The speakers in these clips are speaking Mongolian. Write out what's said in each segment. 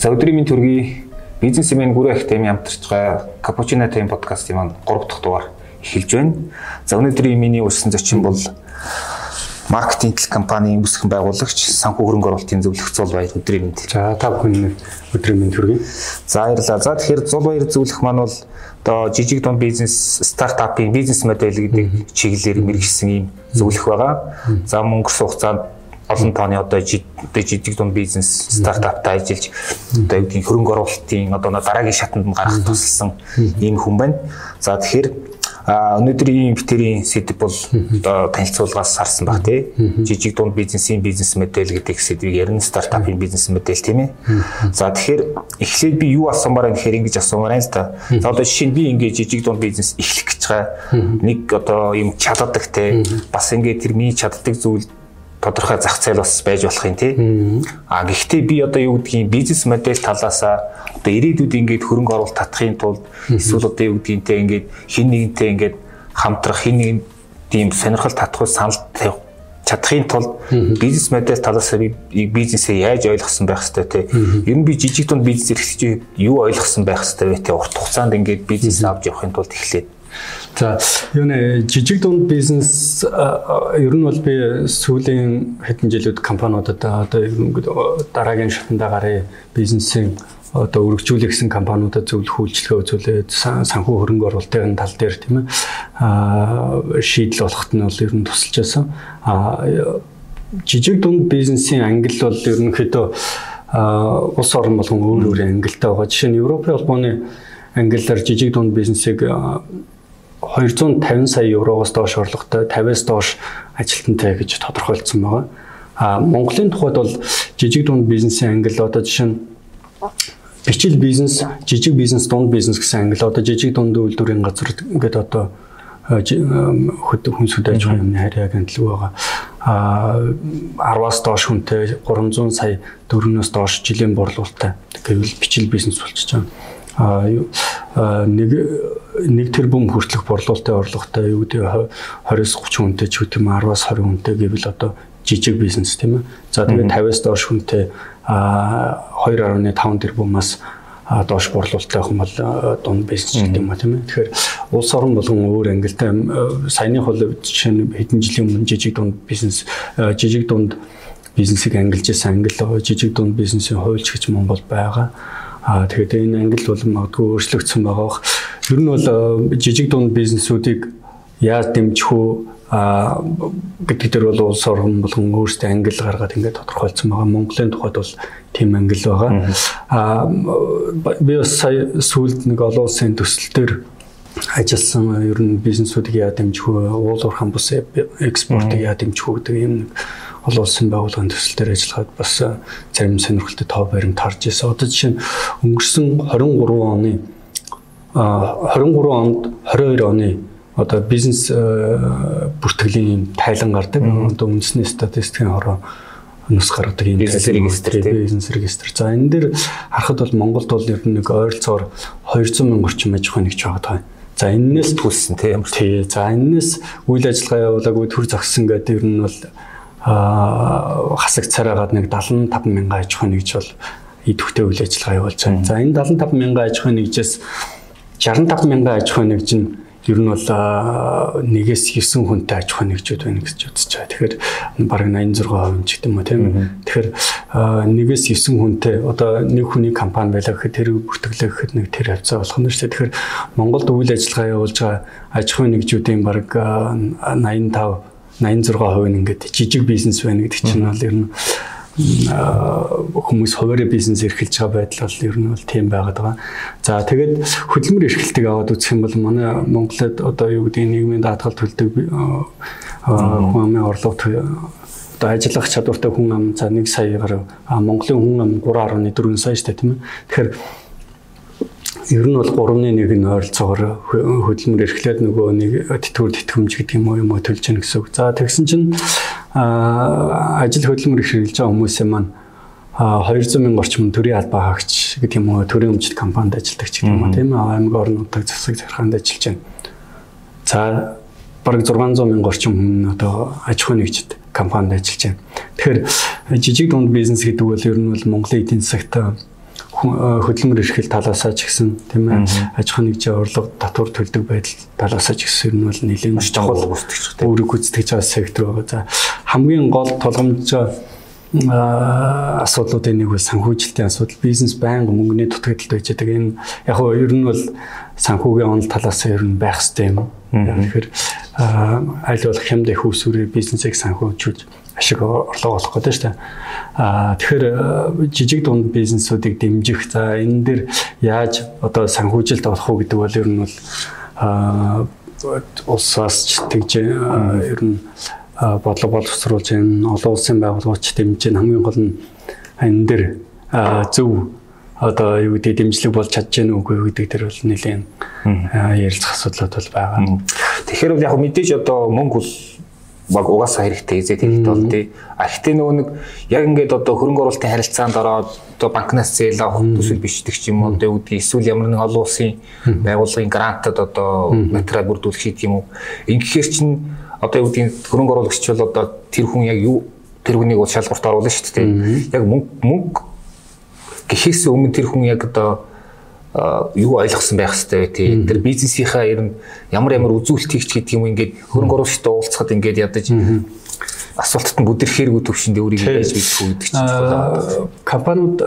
За өдрийн мэнд төргий бизнесмен академи хамтарч байгаа Cappuccino Time podcast-ийн маань 3 дахь дугаар эхэлж байна. За өнөөдрийн миний урьдчилан зочин бол маркетинг компанийн үүсгэн байгуулагч санхүү хөрөнгө оруулалтын зөвлөх Зул Баяр өдрийн мэнд. За та бүхэн өдрийн мэнд хүргэе. За баярлалаа. За тэгэхээр Зул Баяр зөвлөх маань бол одоо жижиг дунд бизнес стартапын бизнес модель гэдэг чиглэлээр мэрэгсэн ийм зөвлөх байгаа. За мөнгө хугацаанд олон тооны одоо жижиг дунд бизнес стартаптай ажиллаж одоо юу гэдгийг хөрөнгө оруулалтын одоо дараагийн шатанд нь гарах тусалсан ийм хүн байна. За тэгэхээр өнөөдрийн битэрийн сэдв бол одоо танилцуулгаас сарсан баг тий. Жижиг дунд бизнесийн бизнес модель гэдэг сэдвийг ярина стартапын бизнес модель тийм ээ. За тэгэхээр эхлээд би юу асуумаар байна гэхээр ингэж асуумаар байна л да. За одоо жишээ нь би ингээд жижиг дунд бизнес эхлэх гэж байгаа. Нэг одоо юм чаддаг тий. Бас ингээд тэр миний чаддаг зүйл тодорхой зах зээл бас байж болох юм тий. А гэхдээ би одоо юу гэдгийг бизнес модель талаасаа одоо ирээдүйд ингээд хөрөнгө оруулалт татахын тулд эсвэл одоо юу гэдгиймтэй ингээд хин нэгнтэй ингээд хамтрах хин нэгэн тийм сонирхол татах санал тавих чадахын тулд бизнес модель талаас би бизнесээ яаж ойлгосон байх хэвээр те. Ер нь би жижиг дунд бизнес эрхлэж юу ойлгосон байх хэвээр те. Урт хугацаанд ингээд бизнес авч явахын тулд эхлээд За юу нэ жижиг дунд бизнес ер нь бол би сүүлийн хэдэн жилүүд компаниудад одоо дараагийн шатанда гарыг бизнесийн одоо өргөжүүлэх гэсэн компаниудад зөвлөх үйлчлэгээ үзүүлээд санхүү хөрөнгө оруулалтын тал дээр тийм ээ шийдэл болоход нь бол ер нь тусалж байсан. Жижиг дунд бизнесийн ангил бол ерөнхийдөө улс орн болгон өөр өөр ангилтай байгаа. Жишээ нь Европын холбооны ангиллаар жижиг дунд бизнесийг 250 сая евроос доош орлоготой 50-аас доош ажилтнтай гэж тодорхойлцсон байгаа. А Монголын тухайд бол жижиг дунд бизнесийн англи одоо жишээ нь бичил бизнес, жижиг бизнес, дунд бизнес гэсэн англи одоо жижиг дунд үйлдвэрийн газар ингээд одоо хүнсүүд аж ахуйн юмны харьяаг амтлаг байгаа. А 10-аас доош хүнтэй 300 сая дөрөвнөөс доош жилийн борлуулалттай гэвэл бичил бизнес болчихж байгаа нэг нэг тэрбум хүртэлх борлуулалтын орлоготой юу гэдэг 20-30 хүнтэй ч үгүй юм 10-аас 20 хүнтэй гэвэл одоо жижиг бизнес тийм ээ. За тэгээд 50-аас доош хүнтэй 2.5 тэрбумаас доош борлуулалттай хүн бол дунд бизнес гэдэг юм а тийм ээ. Тэгэхээр улс орн болгон өөр ангилтай саяны хувьд жишээ нь хэдэн жилийн өмнө жижиг дунд бизнес жижиг дунд бизнесийг ангилж байсан англи жижиг дунд бизнесийн хуульч гэж Монгол байгаа Аа тэгээд энэ англи бол магадгүй өөрчлөгдсөн байгаа бох. Ер нь бол э, жижиг дунд бизнесүүдийг яаж дэмжих үү гэдэг дээр бол улс орн болгон өөрсдөө англи гаргаад ингээд тодорхойлцсон байгаа. Монголын тухайд бол тийм англи байгаа. А би бас сая сүүлд нэг олон улсын төсөл дээр ажилласан ер нь бизнесүүдийг яа дэмжих вэ? Уул уурхайн бус экспортыг яа дэмжих вэ гэдэг юм нэг олон улсын байгууллагын төсөл дээр ажиллахад бас зарим сонирхолтой тоо баримт харж ирсэн. Одоо жишээ нь өнгөрсөн 23 оны 23 онд 22 оны одоо бизнес бүртгэлийн тайлан гардаг. Одоо үндэсний статистикийн хороо нус гаргадаг юм бизнес регистр бизнес регистр. За энэ дээр харахад бол Монголд бол ер нь нэг ойролцоогоор 200 мянган орчим аж ахуй нэгж байгаа. За энээс төлсөн тийм. Тий. За энээс үйл ажиллагаа явуулаагүй төр зогссон гэдэг ер нь бол хасаг царайгаад нэг 75 мянган аж ахуй нэгж бол идэвхтэй үйл ажиллагаа явуулж байна. За энэ 75 мянган аж ахуй нэгжээс 65 мянган аж ахуй нэгж нь ер нь бол нэгээс 9 хүнтэй аж ахуй нэгжүүд байна гэж үзэж байгаа. Тэгэхээр бараг 86% ч гэдэг юм уу тийм үү. Тэгэхээр нэгээс 9 хүнтэй одоо нэг хүний компани байлаа гэхэд тэр бүртгэлээ гэхэд нэг тэр хавцаа болох нь шүү дээ. Тэгэхээр Монголд үйл ажиллагаа явуулж байгаа аж ахуй нэгжүүдийн бараг 85 86% нь ингээд жижиг бизнес байна гэдэг чинь бол ер нь хүмүүс хуваарь бизнес эрхэлж байгаа байдал бол ер нь бол тийм байгаад байгаа. За тэгээд хөдөлмөр эрхлэлтийг аваад үзэх юм бол манай Монголд одоо юу гэдэг нийгмийн даатгал төлдөг хүн амын орлого одоо ажиллах чадвартай хүн ам за 1 сая гаруй Монголын хүн ам 3.4 сая шүү дээ тийм ээ. Тэгэхээр Ер нь бол 3.1 нь ойролцоогоор хөдөлмөр эрхлээд нөгөө нэг тэтгэвэр тэтгэмж гэдэг юм уу юм уу төлж яах гэсэн үг. За тэгсэн чинь ажил хөдөлмөр эрхэлж байгаа хүмүүсийн маань 200 мянган орчим төрийн албаа хаагч гэдэг юм уу төрийн өмчт компанид ажилладаг ч юм уу тийм ээ аймаг орнуудад засаг захиргаанд ажиллаж байна. За бараг 600 мянган орчим хүн одоо аж ахуй нэгжид компанид ажиллаж байна. Тэгэхээр жижиг дунд бизнес гэдэг бол ер нь бол Монголын эдийн засагт хөдөлмөр эрхэл талаасаа ч гэсэн тийм ээ аж ахуйн нэгжийн орлого татвар төлдөг байдал талаасаа ч гэсэн нь бол нэлээд чухал гүйцэтгэж байгаа сектор байгаа. За хамгийн гол тулгамж асуудлуудын нэг бол санхүүжилтийн асуудал. Бизнес байнга мөнгөний дутагдaltaд байж байгаа. Энэ яг хөө ер нь бол санхүүгийн онол талаас ер нь байх хэрэгтэй юм. Тэгэхээр аль болох хямд их усүрээр бизнесийг санхүүжүүлж ашиг орлого олох гэдэг шүү дээ. Аа тэгэхээр жижиг дунд бизнесүүдийг дэмжих за энэ дэр яаж одоо санхүүжилт олох уу гэдэг бол ер нь бол аа улсаас ч тэгж ер нь бодлого боловсруулж энэ олон улсын байгууллагч дэмжиж хамгийн гол нь энэ дэр зөв одоо юу гэдэг дэмжлэг болж чадж гэнэ үгүй гэдэг тэр бол нэлийн ярилцах асуудлууд бол байгаа. Тэгэхээр бол яг мэдээж одоо мөнгө бол баг угаасаа хэрэгтэй зэ тэрэгт бол тий. А гэхдээ нөгөө нэг яг ингээд одоо хөрөнгө оруулалтын харилцаанд ороод одоо банкнаас зээл авах төсөл бичдэг ч юм уу одоо үүдгийг эсвэл ямар нэг олон улсын байгууллагын грантад одоо материал бүрдүүлэх хийх юм уу. Ингэхээр чинь одоо юу гэдгийг хөрөнгө оруулагч бол одоо тэр хүн яг юу тэр хүнийг бол шалгуурт оруулна шүү дээ. Яг мөнгө мөнгө гэхээс өмнө тэр хүн яг одоо юу ойлгосон байх хэвээр тий. Тэр бизнесийнхаа ер нь ямар ямар үзүүлэлт хийх гэдэг юм ингээд хөрөнгө оруулагчтай уулзахад ингээд ядаж асуултад нь бүдэр хэрэг төвшөнд өөрийг яаж бийдэх үү гэдэг чинь компаниуд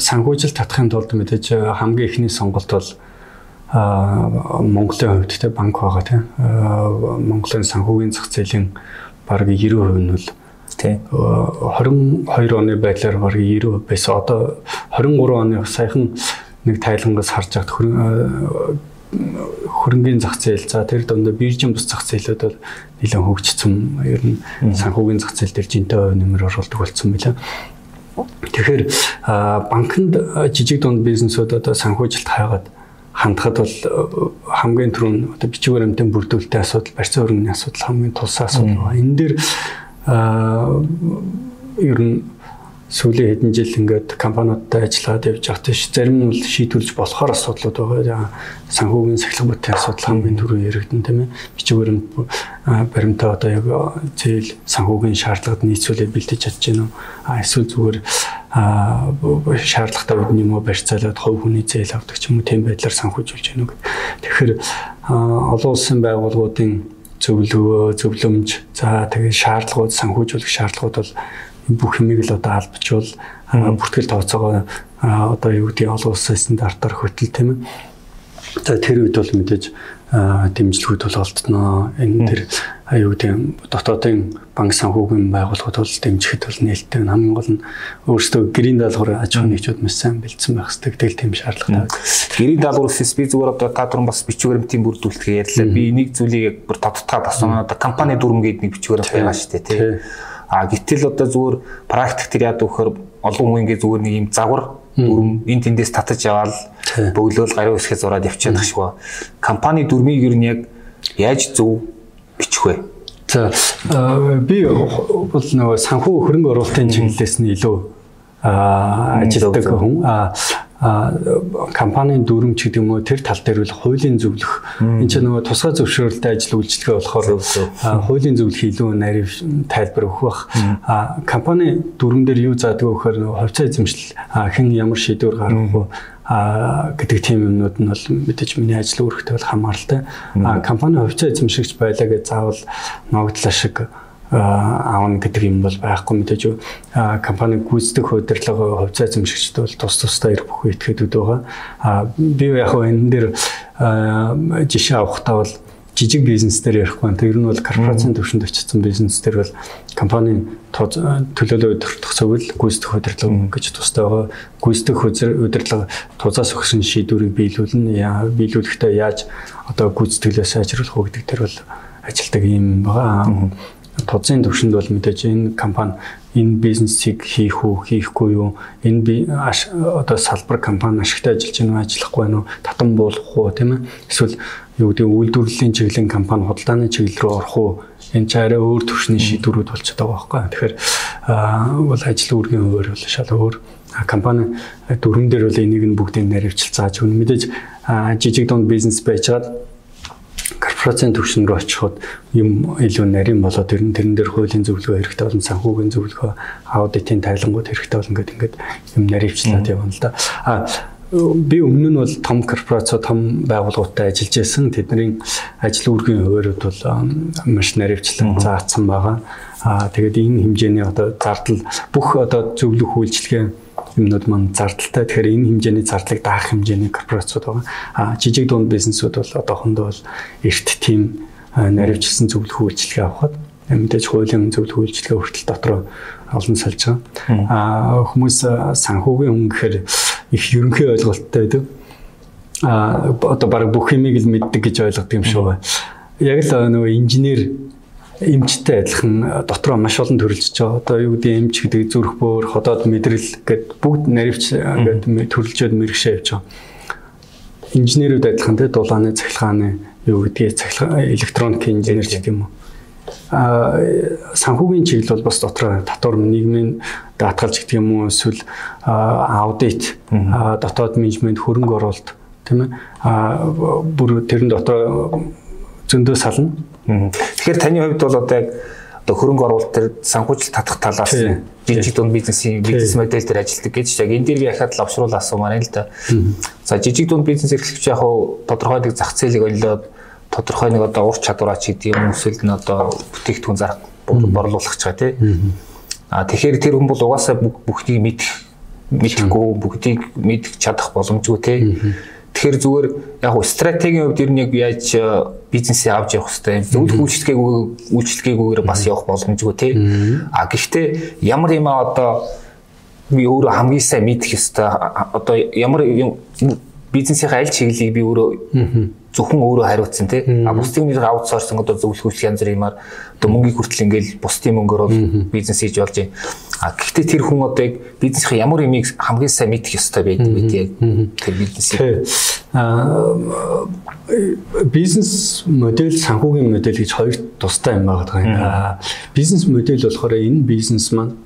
санхүүжилт татахын тулд мэдээж хамгийн ихний сонголт бол Монголын хувьд те банк байгаа те Монголын санхүүгийн зах зээлийн бараг 90% нь бол тий 22 оны байдлаар бараг 90% байсан. Одоо 23 оны саяхан нэг тайлангаас харж байхад хөрөнгөний зах зээл за тэр донд биржийн бус зах зээлүүд бол нэлээд хөгжсөн. Ер нь санхүүгийн зах зээл дээр жинтэй хувь нэмэр оруулдаг болсон байна. Тэгэхээр банкнд жижиг дунд бизнесүүд одоо санхүүжилт хаагаад хандхад бол э, хамгийн түрүүн одоо бичиг баримтын бүрдүүлэлтийн асуудал, барьцаа хөрөнгөний асуудал хамгийн тулсан асуудал байна. Энэ дээр аа ер нь сүүлийн хэдэн жил ингээд компаниудтай ажиллагаад явж байгаа тийш зарим нь бол шийдвэрлэж болохоор асуудлууд байгаа. Санхүүгийн сахилга бүтээлийн асуудал хамгийн түрүү яригдэн тийм ээ. Бичиг баримт баримтаа одоо яг зээл санхүүгийн шаардлагад нийцүүлээд бэлдэж чадж гэнэ үү? А эсвэл зүгээр шаардлагатай үед юм уу барьцаалаад хувь хүний зээл авдаг ч юм уу тийм байдлаар санхүүжүүлж гэнэ үү? Тэгэхээр олон улсын байгууллагуудын зөвлөгөө, зөвлөмж, за тэгээ шаардлагууд, санхүүжүүлэх шаардлагууд бол бүх юмыг л одоо албачвал бүртгэл тооцоогоо одоо юу гэдэг олон улсын стандартаар хөтөл тийм ээ. За тэр үед бол мэдээж дэмжлэгүүд бол олдноо. Энэ тэр юу гэдэг дотоодын банк санхүүгийн байгууллагууд бол дэмжихэд бол нээлттэй хамгийн гол нь өөрсдөө гэрийн даалгавар аж ахуйн нэгжүүд мэс сайн бэлдсэн байх хэрэгтэй тэгэл тийм шаардлагатай. Гэрийн даалгавраас би зүгээр одоо та түрэн бас бичвэр баримтын бүрдүүлэлтгээ ярьлаа. Би нэг зүйлийг бүр тодтогдоод асууна. Одоо компани дүрм гэдэг нэг бичвэр баримт байгаа шүү дээ тий. А гэтэл одоо зүгээр практик тэр яадаг вөхөр олон хүн ингээ зүгээр нэг юм загвар дүрм энэ тэндээс татаж яваал бөглөөл гараа үсгээ зураад явчихдаг шиг ба. Компани дүрмийг ер нь яг яаж зөв бичих вэ? За би бол нөгөө санхүү хөрөнгө оруулалтын чиглэлээс нь илүү ажилладаг хүн. Компанийн дүрм ч гэдэг юм уу тэр тал дээр бол хуулийн зөвлөх. Энэ ч нөгөө тусгай зөвшөөрөлтэй ажил үйлчлэгээ болохоор хуулийн зөвлөх илүү нарийн тайлбар өгөх бах. Компани дүрм дээр юу заадаг вэ гэхээр хувьцаа эзэмшил хэн ямар шийдвэр гаргах вэ? А гэдэг тийм юмнууд нь бол мэдээж миний ажил үүрэгтэй бол хамааралтай. А компани хувьцаа эзэмшигч байлаа гэж заавал ногдлоо шиг аавна гэдэг юм бол байхгүй мэдээж компани гүйцэтгэх удирдлага хувьцаа эзэмшигчд бол тус тустай ирэх бүх этгээдүүд байгаа. А би яг энэ дээр жишээ авахтаа бол жижиг бизнес дээр ярихгүй байна. Тэр нь бол корпорацийн төвшөнд очсон бизнес дээр бол компанийн төлөөлөө удирдах зөвлөл гүйцэтгэх удирдлага гэж тустай байгаа. Гүйцэтгэх удирдлага тузаас өгсөн шийдвэрийг биелүүлнэ. Биелүүлэхдээ яаж одоо гүйцэтгэлээ сайжруулах вэ гэдэг дээр бол ажилдаг юм байгаа тузын төвшөнд бол мэдээж энэ компани энэ бизнесийг хийх үү хийхгүй юу? Энэ би одоо салбар компани ашигтай ажиллаж байна уу ажиллахгүй байна уу? Татан буулгах уу тийм ээ? Эсвэл юу гэдэг үйлдвэрлэлийн чиглэлийн компани худалдааны чиглэл рүү орох уу? Энэ ч арай өөр төвшний шийдвэрүүд болчиход байгаа байхгүй тэгэхээр бол ажил үүргийн хуваар бол шал өөр. Компани дөрөн дээр бол энийг нь бүгдийг наривчилж зааж өгнө. Мэдээж жижиг дунд бизнес байжгаад корпорацийн түвшин рүү очиход юм илүү нарийн болоод тэрэн тэрэн дээр хуулийн зөвлөгөө хэрэгтэй болон санхүүгийн зөвлөгөө аудитын тайлангууд хэрэгтэй болно гэдэг ингээд юм наривчлаад явна л да. А би өмнө нь бол том корпорац том байгууллагуудад ажиллаж байсан. Тэдний ажил үүргийн хуваарьуд бол маш наривчлан заасан байгаа. Аа тэгээд энэ хэмжээний одоо зардал бүх одоо зөвлөх үйлчлэгээ юмнууд маань зардалтай. Тэгэхээр энэ хэмжээний зардлыг даах хэмжээний корпорацууд байгаа. Аа жижиг дунд бизнесүүд бол одоохондоо бол эрт тийм наривчлсан зөвлөх үйлчлэгээ авахад мэдээж хуулийн зөвлөх үйлчлэгээ хүртэл дотроо олон салж байгаа. Аа хүмүүс санхүүгийн хүн гэхээр их ерөнхий ойлголттой байдаг. А одоо баг бүх юмыг л мэддэг гэж ойлгодог юм шиг байна. Яг л нөгөө инженер эмчтэй адилхан дотроо маш олон төрөлжж байгаа. Одоо юу гэдэг эмч гэдэг зүрх бөөр, ходоод мэдрэл гэд бүгд наривч гэдэг төрөлжөөд мэрэгшээ явж байгаа. Инженерүүд адилхан те дулааны цахилгааны юу гэдгийг цахилгаан электроник инженер гэдэг юм уу а санхүүгийн чиглэл бол бас дотроо татвар нийгмийн даатгалж гэдэг юм уу эсвэл аудит дотоод менежмент хөрөнгө оруулалт тийм ээ а бүр тэрэн дотор зөндөө сална. Тэгэхээр таны хувьд бол одоо яг одоо хөрөнгө оруулалт төр санхүүжилт татах талаас жижиг дунд бизнесийн бизнес модель дээр ажилладаг гэж яг энэ дээр яхад лавшруулаа асуумаар л да. За жижиг дунд бизнес эрхлэгч яг тодорхой нэг зах зээлийг олоод тодорхой нэг одоо ур чадвараа ч гэдэг юм эсвэл нь одоо бүтээгдэхүүн зарах борлуулах ч байгаа тий. А тэгэхээр тэр хүн бол угаасаа бүхнийг мэдэх мэдхгүй бүгдийг мэдэх чадах боломжгүй тий. Тэгэхээр зүгээр яг стратегийн хувьд ер нь яг яаж э, бизнесээ авч явах хэвтэй зөвлөх үйлчлэгээгүй үйлчлэгээгүйгээр бас явах боломжгүй тий. А гэхдээ ямар юм одоо би өөрөө хамгийн сайн мэдэх хэвтэй одоо ямар юм бизнесийн аль чиглэлийг би өөрөө зөвхөн өөрөө хариуцсан тий. А бусдын нэр аутсорсинг одоо зөвлөх янз бүр юмар одоо мөнгийг хүртэл ингээл бусдын мөнгөөр бол бизнес хийж болж байна. А гэхдээ тэр хүн одоо яг бизнесийн ямар юмыг хамгийн сайн мэдэх ёстой байдаг вэ тий. Тэр бизнесийг. А бизнес модель санхүүгийн модель гэж хоёр тустай юм байгаа. Бизнес модель болохоор энэ бизнес маань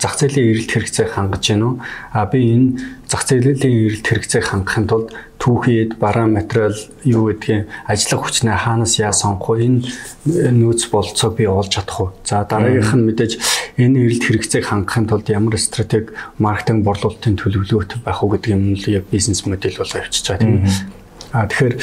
зах зээлийн эрэлт хэрэгцээг хангаж байна уу? А би энэ зах зээлийн эрэлт хэрэгцээг хангахын тулд түүхийд бараа материал юу гэдгийг ажиллах хүчнээ хаанаас яа сонгох вэ? Энэ нөөц болцоог би олж чадах уу? За дараагийнх нь мэдээж энэ эрэлт хэрэгцээг хангахын тулд ямар стратеги маркетинг борлуулалтын төлөвлөгөөт байх уу гэдэг юм л бизнес модель болоо явчихж байгаа тийм? А тэгэхээр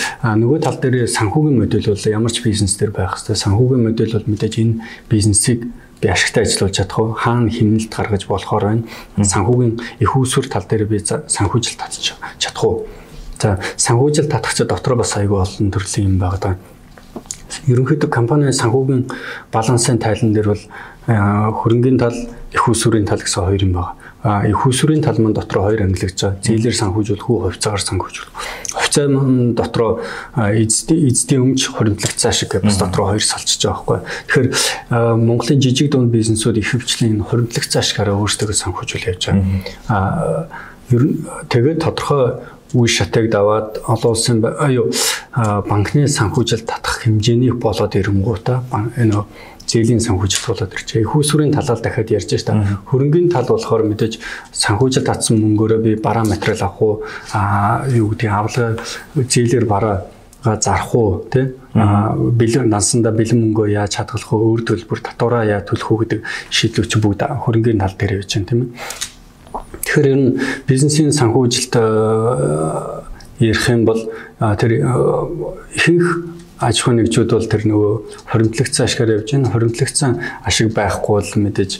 нөгөө тал дээр санхүүгийн модель бол ямар ч бизнес дээр байх хэрэгтэй. Санхүүгийн модель бол мэдээж энэ бизнесийг би ашигтай ажиллуулж чадах уу хаана хэмнэлт гаргаж болохоор байна санхүүгийн их усүр тал дээр би санхүүжилт татчих чадах уу За санхүүжилт татгч дотор бас айгүй олон төрлийн юм байгаа даа. Ерөнхийдөө компанийн санхүүгийн балансын тайлан дээр бол хөрөнгөний тал, их усүрийн тал гэсэн хоёр юм байна. А их усүрийн тал маань дотор хоёр ангилагдж байгаа. Зээлэр санхүүжүүлэх үү, хувьцаагаар санхүүжүүлэх. Хувьцаа маань дотор эзэдийн эзэдийн өмч хоримтлагцаа шиг бас дотор хоёр салчиж байгаа байхгүй. Тэгэхээр Монголын жижиг дунд бизнесүүд их хвчлийн хоримтлагцаа шигаараа өөрсдөө санхүүжүүл явж байгаа. А ер нь тэгээд тодорхой үе шатыг даваад олон улсын аюу банкны санхүүжилт татах хэмжээний болоод ирэнгуутаа энэ зээлийн санхүүжилт болоод ирчээ. Их усүрийн талаар дахиад ярьж байна. Хөрөнгөний тал болохоор мэдээж санхүүжилт татсан мөнгөөрөө би бараа материал авах уу а юу гэдэг авлага зээлэр бараа зарах уу тий бэлэн нансанда бэлэн мөнгөө яаж хадгалах уу өөр төлбөр татвараа яаж төлөх үү гэдэг шийдлүүд чинь бүгд хөрөнгөний тал дээр явж байна тийм ээ Тэгэхээр ер нь бизнесийн санхүүжилт ярих юм бол тэр ихэнх аж ахуйн нэгжүүд бол тэр нөгөө хоримтлагцсан ашгаар явж байна. Хоримтлагцсан ашиг байхгүй бол мэдээж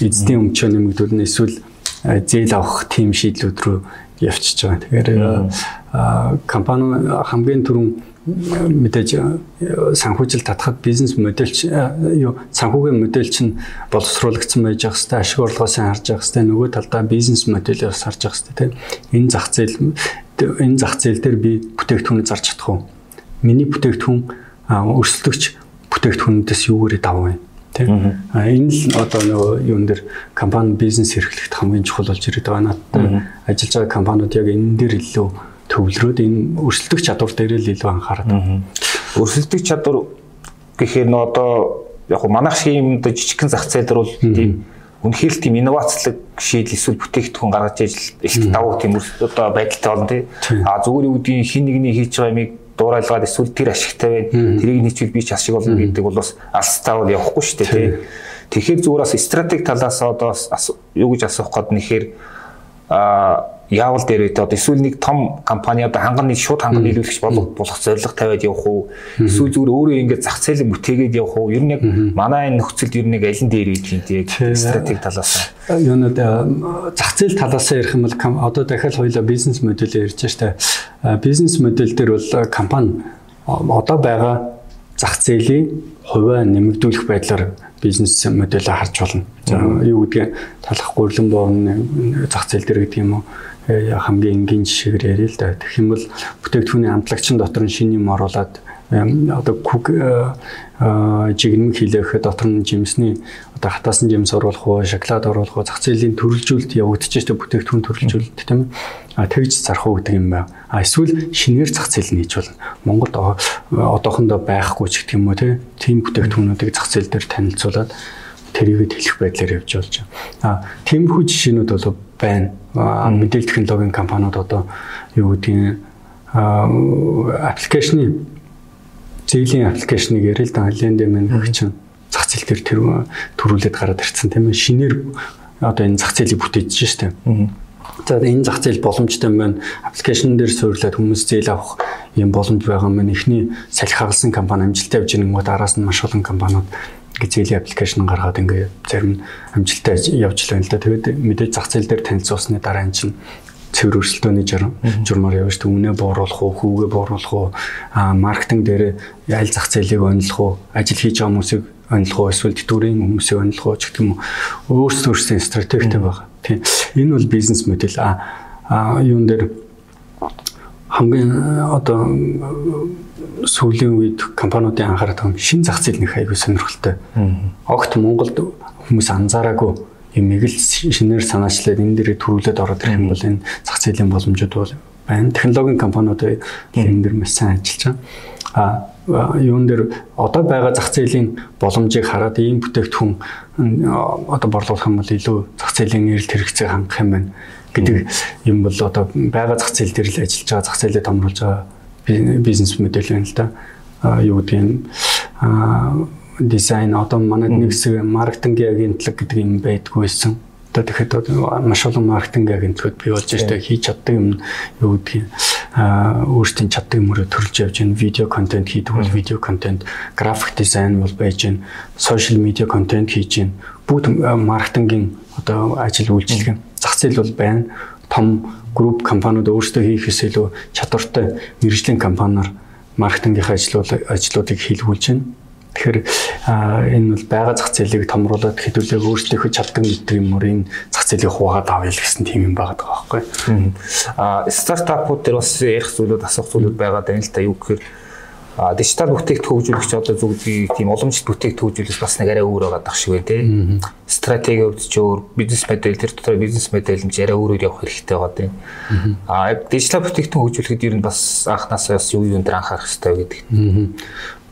эзэдийн өмчөө нэмэгдүүлнэ эсвэл зээл авах тийм шийдлүүд рүү явчихж байгаа. Тэгэхээр компани хамгийн түрүүн мэдээж санхүүжилт татхад бизнес модель юу санхүүгийн модель чинь боловсруулагдсан байж ах хэвээр ашиг орлогоос харж ах хэвээр нөгөө талдаа бизнес моделээр харж ах хэвээр тийм энэ зах зээл энэ зах зээл дээр би бүтээгдэхүүнээ зарж чадах уу миний бүтээгдэхүүн өрсөлдөгч бүтээгдэхүүнүүдээс юугээрээ давах вэ тийм а энэ л одоо нөгөө юун дээр компани бизнес эрхлэхт хамгийн чухал болж ирээд байгаа надад ажиллаж байгаа компаниуд яг энэ дээр илүү төвлөрөөд энэ өрсөлдөх чадвар дээр л илүү анхаарат. Өрсөлдөх чадвар гэхээр нөө одоо яг манайх шиг юм одоо жижигхэн зах зээл дээр бол тийм үнэхээр л тийм инновацлог шийдэл эсвэл бүтээгдэхүүн гаргаж ижил их давуу тийм одоо байдалтай болно тий. А зүгээр юу гэдгийг хин нэгний хийж байгаа юмыг дуурайлгаад эсвэл тэр ашигтай байна. Тэрийг нийцвэл би ч ашиг болно гэдэг бол бас алстаа бол явахгүй шүү дээ тий. Тэгэхээр зүгээр бас стратеги талаас одоо юу гэж асуух гээд нэхэр яавал дээр үү одоо эсвэл нэг том компани одоо ханган нэг шууд ханган нийлүүлэгч болох болох зорилго тавиад явах уу? Эсвэл зүгээр өөрөө ингээд зах зээлийг бүтээгээд явах уу? Ер нь яг манай энэ нөхцөлд ер нь яг аль нь дээр үйдгийг яг стратеги талаас юунод зах зээл талаас ярих юм бол одоо дахиад хоёлаа бизнес модельээр ярьж штэ. Бизнес модель дээр бол компани одоо байгаа зах зээлийн хувиа нэмэгдүүлэх байдлаар бизнес модельээ харж болно. За юу гэдгийг талах гурлан боон зах зээл дээр гэдэг юм уу Э, хамгийн энгийн жишээгээр ярил л да. Тэгэх юм бол бүтээгдэхүүний хамтлагчин дотор нь шинэ юм оруулаад одоо күг э, э, жигнэн хилээх дотор нь жимсний одоо хатаасан жимс оруулах уу, шоколад оруулах уу, зах зээлийн төрөлжүүлэлт явагдаж байгаа бүтээгдэхүүн төрөлжүүлэлт тийм. А тэгж зарах уу гэдэг юм байна. А эсвэл шинээр зах зээл нь хийж болно. Монголд одоохондоо байхгүй ч гэдэг юм уу тийм бүтээгдэхүүнүүдийг зах зээл дээр танилцуулаад тэрийг хэлэх байдлаар явж болж байна. А тиймэрхүү жишээнүүд бол байна. Мэдээлэл технологийн компаниуд одоо юу гэдгийг аппликейшны зээлийн аппликейшныг ярил да лендэ мэн чинь зах зээл дээр тэр төрүүлээд гараад ирсэн тийм ээ шинээр одоо энэ зах зээлийг бүтээж штэ. За энэ зах зээл боломжтой байна. Аппликейшн дээр суйрлаад хүмүүс зээл авах юм боломж байгаа маань эхний салхи хагалсан компани амжилттай явж байгаа уу араас нь маш олон компаниуд зээлийн аппликейшн гаргаад ингээ зарим амжилттай явж л байна л да. Тэгээд мэдээж зах зээл дээр танилцуулсны дараа эн чинь цэвэр өрсөлдөөний журмаар явж шүү үнэ бууруулах уу, хүүгээ бууруулах уу, маркетинг дээр аль зах зээлийг онилох уу, ажил хийж байгаа хүмүүсийг онилох уу, эсвэл тэтгэврийн хүмүүсийг онилох уу гэх юм уу. Өөрсдөө өөрсдөө стратегтэй байгаа. Тийм. Энэ бол бизнес модель а юун дээр хамгийн одоо сүүлийн үед компаниудын анхаарал тавьсан шин зах зээл нөх аягүй сонирхолтой. Огт Монголд хүмүүс анзаараагүй юмыг л шинээр санаачлаад энэ дээрээ төрүүлээд ороод ирэх юм бол энэ зах зээлийн боломжууд бол байна. Технологийн компаниуд энэ дэр маш сайн ажиллаж байгаа. А юун дээр одоо байгаа зах зээлийн боломжийг хараад ийм бүтээгдэхүүн одоо борлуулах юм бол илүү зах зээлийн эрэлт хэрэгцээг хангах юм байна гэдэг юм бол одоо байгаа зах зээл дээр л ажиллаж байгаа зах зээлээ томруулж байгаа бизнес модель байна л да. А юу гэдэг нь дизайн одоо манайд нэг хэсэг маркетингийн агентлаг гэдэг юм байдгүйсэн. Одоо тэгэхэд маш олон маркетинг агентлагууд бий болж штэ хийж чаддаг юм юу гэдгийг а өөрсдийн чаддаг юмроо төрүүлж явж байна. Видео контент хийдэг бол видео контент, график дизайн бол байж байна. Сошиал медиа контент хийж байна. Бүгд маркетингийн одоо ажил үйлчилгэн зах зээл бол байна. Том групп компаниуд өөрсдөө хийхээс илүү чадвартай мэрэгжлийн компаниар маркетингийнхаа ажлууд ажлуудыг хийлгүүлж байна. Тэгэхээр энэ бол байгаа зах зээлийг томруулаад хэдүүлээ өөрсдийнхөө чаддаг мэддэг юмор энэ зах зээлийг хуваагаад авъя л гэсэн тийм юм байгаа байхгүй. Аа стартапууд дээр бас ярих зүйлүүд асуух зүйлүүд байгаа даа л та юу гэхээр дижитал бүтээгт хөгжүүлэгч одоо зүгдгийг тийм уламжлалт бүтээгт хөгжүүлэх бас нэг арай өөр байгаа дах шиг байна тий. Стратеги өвдөж ч өөр бизнес модель тэр дотор бизнес модель нь арай өөрөөр явах хэрэгтэй байгаа тий. А дижитал бүтээгтэн хөгжүүлэхэд ер нь бас анханасаа бас юу юунд анхаарах хэрэгтэй гэдэг.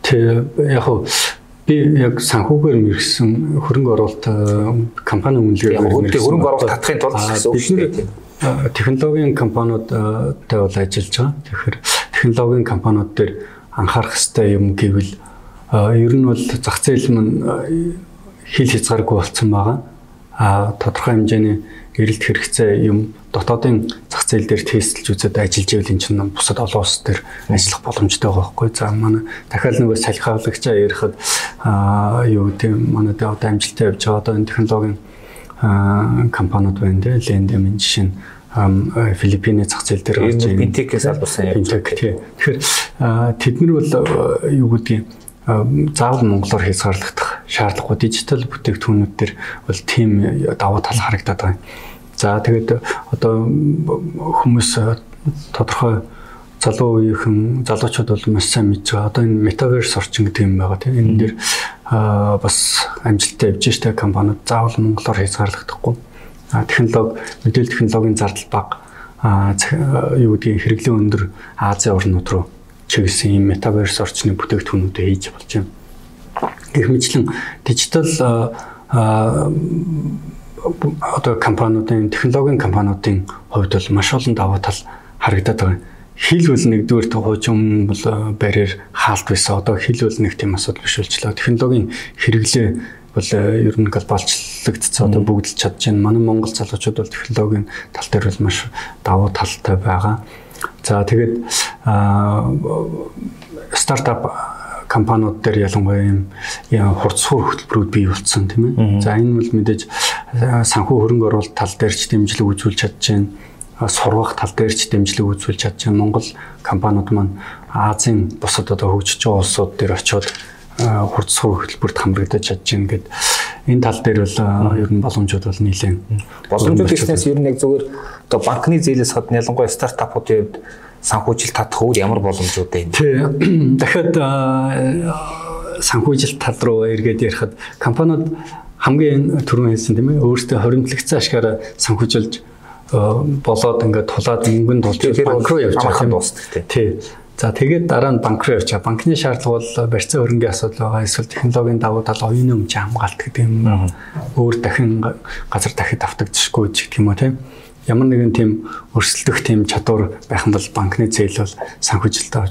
Тэг яг хуу би яг санхүүгээр мэрэгсэн хөрөнгө оруулалт компани үнэлгээр хөрөнгө оруулалт татахын тулд үг шүү дээ. Технологийн компаниудтай бол ажиллаж байгаа. Тэгэхээр технологийн компаниуд дээр анхаарах хэвээр юм гэвэл ер нь бол зах зээл мань хил хязгааргүй болцсон байгаа. А тодорхой хэмжээний эрэлт хэрэгцээ юм дотоодын зах зээл дээр тестэлж үзээд ажиллаж ивэл эн чинь бусад олон улс дээр ажиллах боломжтой байгаа байхгүй. За манай дахиад нөгөө салхиалагчаа ярихад а юу гэдэг манай одоо амжилттай явж байгаа одоо энэ технологийн компаниуд байна те Lendem жишээ нь Филиппиний зах зээл дээр гарч ирсэн. Финтекээс албасан явж байгаа. Тэгэхээр тэд нар бол юу гэдгийг заавал монголоор хязгаарлагдах шаардлагагүй дижитал бүтээгдэхүүнүүд төр бол тийм давуу тал харагдаад байгаа. За тэгээд одоо хүмүүс тодорхой залуу үеийнхэн залуучууд бол маш сайн мэдж байгаа. Одоо энэ метаверс орчин гэдэг юм байгаа тийм. Энэ дээр бас амжилттай явж штэ компаниуд заавал монголоор хязгаарлагдахгүй технологи мэдээлэл технологийн зардал бага юу гэдгийг хэрэглэн өндөр Азийн орнууд руу чиглэсэн юм метаверс орчны бүтээгдэхүүнүүдээ хийж болж байна. Гэх мэтлэн дижитал одоо компаниудын технологийн компаниудын хувьд бол маш олон даваа тал харагдаад байгаа. хил бол нэгдүгээр хуучин бол барьер хаалт байсан. Одоо хил бол нэг тийм асуудал биш болчлаа. Технологийн хэрэглээ бол ер нь глобалчлагдсан одоо бүгдэлж чадж байна. Манай Монгол залуучууд бол технологийн тал дээр бол маш давуу талтай байгаа. За тэгээд стартап компаниуд дээр ялангуяа юм хурцсуур хөтөлбөрүүд бий болцсон тийм ээ. За энэ бол мэдээж санхүү хөрөнгө оруулалт тал дээр ч дэмжлэг үзүүлж чадж байна сургах тал дээр ч дэмжлэг үзүүлж чадж байгаа Монгол компаниуд маань Азийн бусад одоо хөгжиж байгаа улсууд дээр очиод хурцсуу хөтөлбөрт хамрагдаж чадж байна гэд энэ тал дээр бол ер нь боломжууд бол нэлээд боломжууд гэснээс ер нь яг зөвхөн одоо банкны зээлээс гадна ялангуяа стартапуудын хувьд санхүүжилт татах өөр ямар боломжууд байна? Тий. Дахиад санхүүжилт тал руу эргээд ярихад компаниуд хамгийн түрүүн хэлсэн тийм ээ өөрсдөө хоримтлагцсан ашгаараа санхүүжилж болоод ингээд тулаад мөнгөнд тулж банк руу явж байгаа юм дуустдаг тий. За тэгээд дараа нь банк руу явж байгаа. Банкны шаардлага бол барьцаа хөрөнгөний асуудал байгаа. Эсвэл технологийн давуу тал оюуны өмч хамгаалт гэдэг юм. Өөр дахин газар дахид автагдчихгүй ч гэх юм уу тийм. Ямар нэгэн тийм өрсөлдөх тийм чадвар байх юм бол банкны зээл бол санхүүжилтээ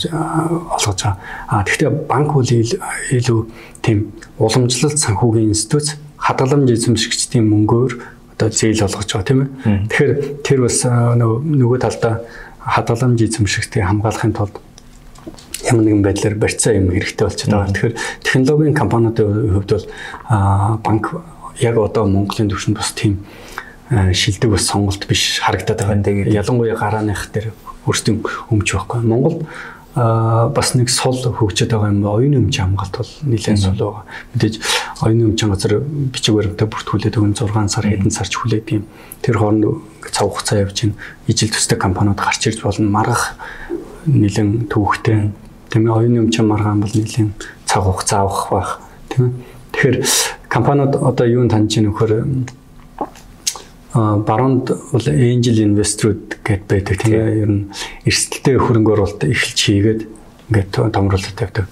олгож байгаа. А тэгэхээр банк бол илүү тийм уламжлалт санхүүгийн институт хадгаламж эзэмшигчдийн мөнгөөр одоо зээл олгож байгаа тийм ээ. Тэгэхээр тэр бас нөгөө талдаа хадгаламж эзэмшигтийг хамгаалахын тулд ямар нэгэн байдлаар барьцаа юм хэрэгтэй болчиход байгаа. Тэгэхээр технологийн компаниудын хувьд бол банк яг одоо Монголын төвшөнд бас тийм шилдэг бас сонголт биш харагдаад байгаа. Тэгээд ялангуяа гарааных дээр өөрсдийн өмч байхгүй. Монгол бас нэг сул хөгжөд байгаа юм оюуны өмч хамгаалт бол нэлээд сул байгаа. Мэдээж оюуны өмч газар бичиг баримтаа бүртгүүлээд өгөн 6 сар хэдэн сарч хүлээд юм. Тэр хооронд цав хугацаа явж ийн ижил төстэй компаниуд гарч ирж болно. Маргах нэлээд төвөгтэй. Тийм ээ оюуны өмч маргаан бол нэлээд цаг хугацаа авах байх. Тийм ээ. Тэгэхээр компаниуд одоо юунд хандж ийн нөхөр баруунд бол angel investor-ууд гэд байдаг тийм ээ ер нь эрсдэлтэй хөрөнгө оруулалт эхэлж хийгээд ингээд томруулалт тавьдаг.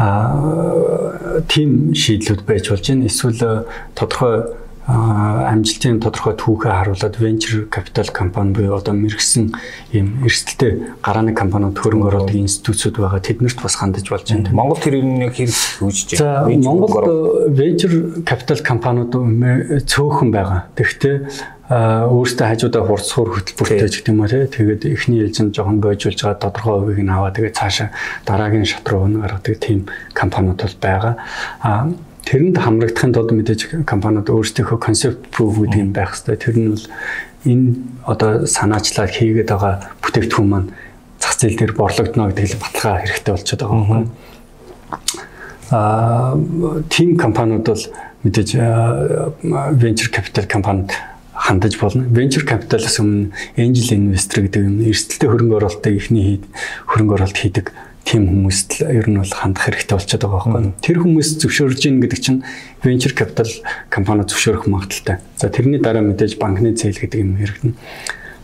Тийм шийдлүүд байж болж байна. Эсвэл тодорхой амжилтын тодорхой түүхээ харуулад venture capital компани буюу одоо мэрэгсэн ийм эрсдэлтэй гарааны компаниуд хөрөнгө оруулалт институтсууд байгаа тэднэрт бас хандаж болж байна. Монгол тэр нэг хэрэг хөгжиж байна. Монгол venture capital компаниуд цөөхөн байгаа. Тэгэхдээ өөртөө хажуудаа хурцсуур хөтөлбөртэй ч гэдэг юм уу тэгээд эхний ээлжинд жоохон бойжуулж байгаа тодорхой хувийг нь аваа тэгээд цаашаа дараагийн шат руу гаргадаг тийм компаниуд бол байгаа. А тэрэнд хамрагдахын тулд мэдээж компаниуд өөрсдийнхөө концепт proof гэдэг юм байх хэрэгтэй. Тэр нь бол энэ одоо санаачлаад хийгээд байгаа бүтээгдэхүүн маань зах зээл дээр борлогдно гэдэг л баталгаа хэрэгтэй болчиход байгаа юм байна. Аа тийм компаниуд бол мэдээж venture capital компанид хандаж болно. Venture capital-аас өмнө angel investor гэдэг юм эрсдэлтэй хөрөнгө оруулалтыг эхний хэд хөрөнгө оруулалт хийдэг тийм хүмүүст л ер нь бол хандах хэрэгтэй болчиход байгаа байхгүй. Тэр хүмүүс зөвшөөрж ийн гэдэг чинь venture capital компани зөвшөөрөх магадaltaй. За тэрний дараа мэдээж банкны зээл гэдэг юм хэрэгнэ.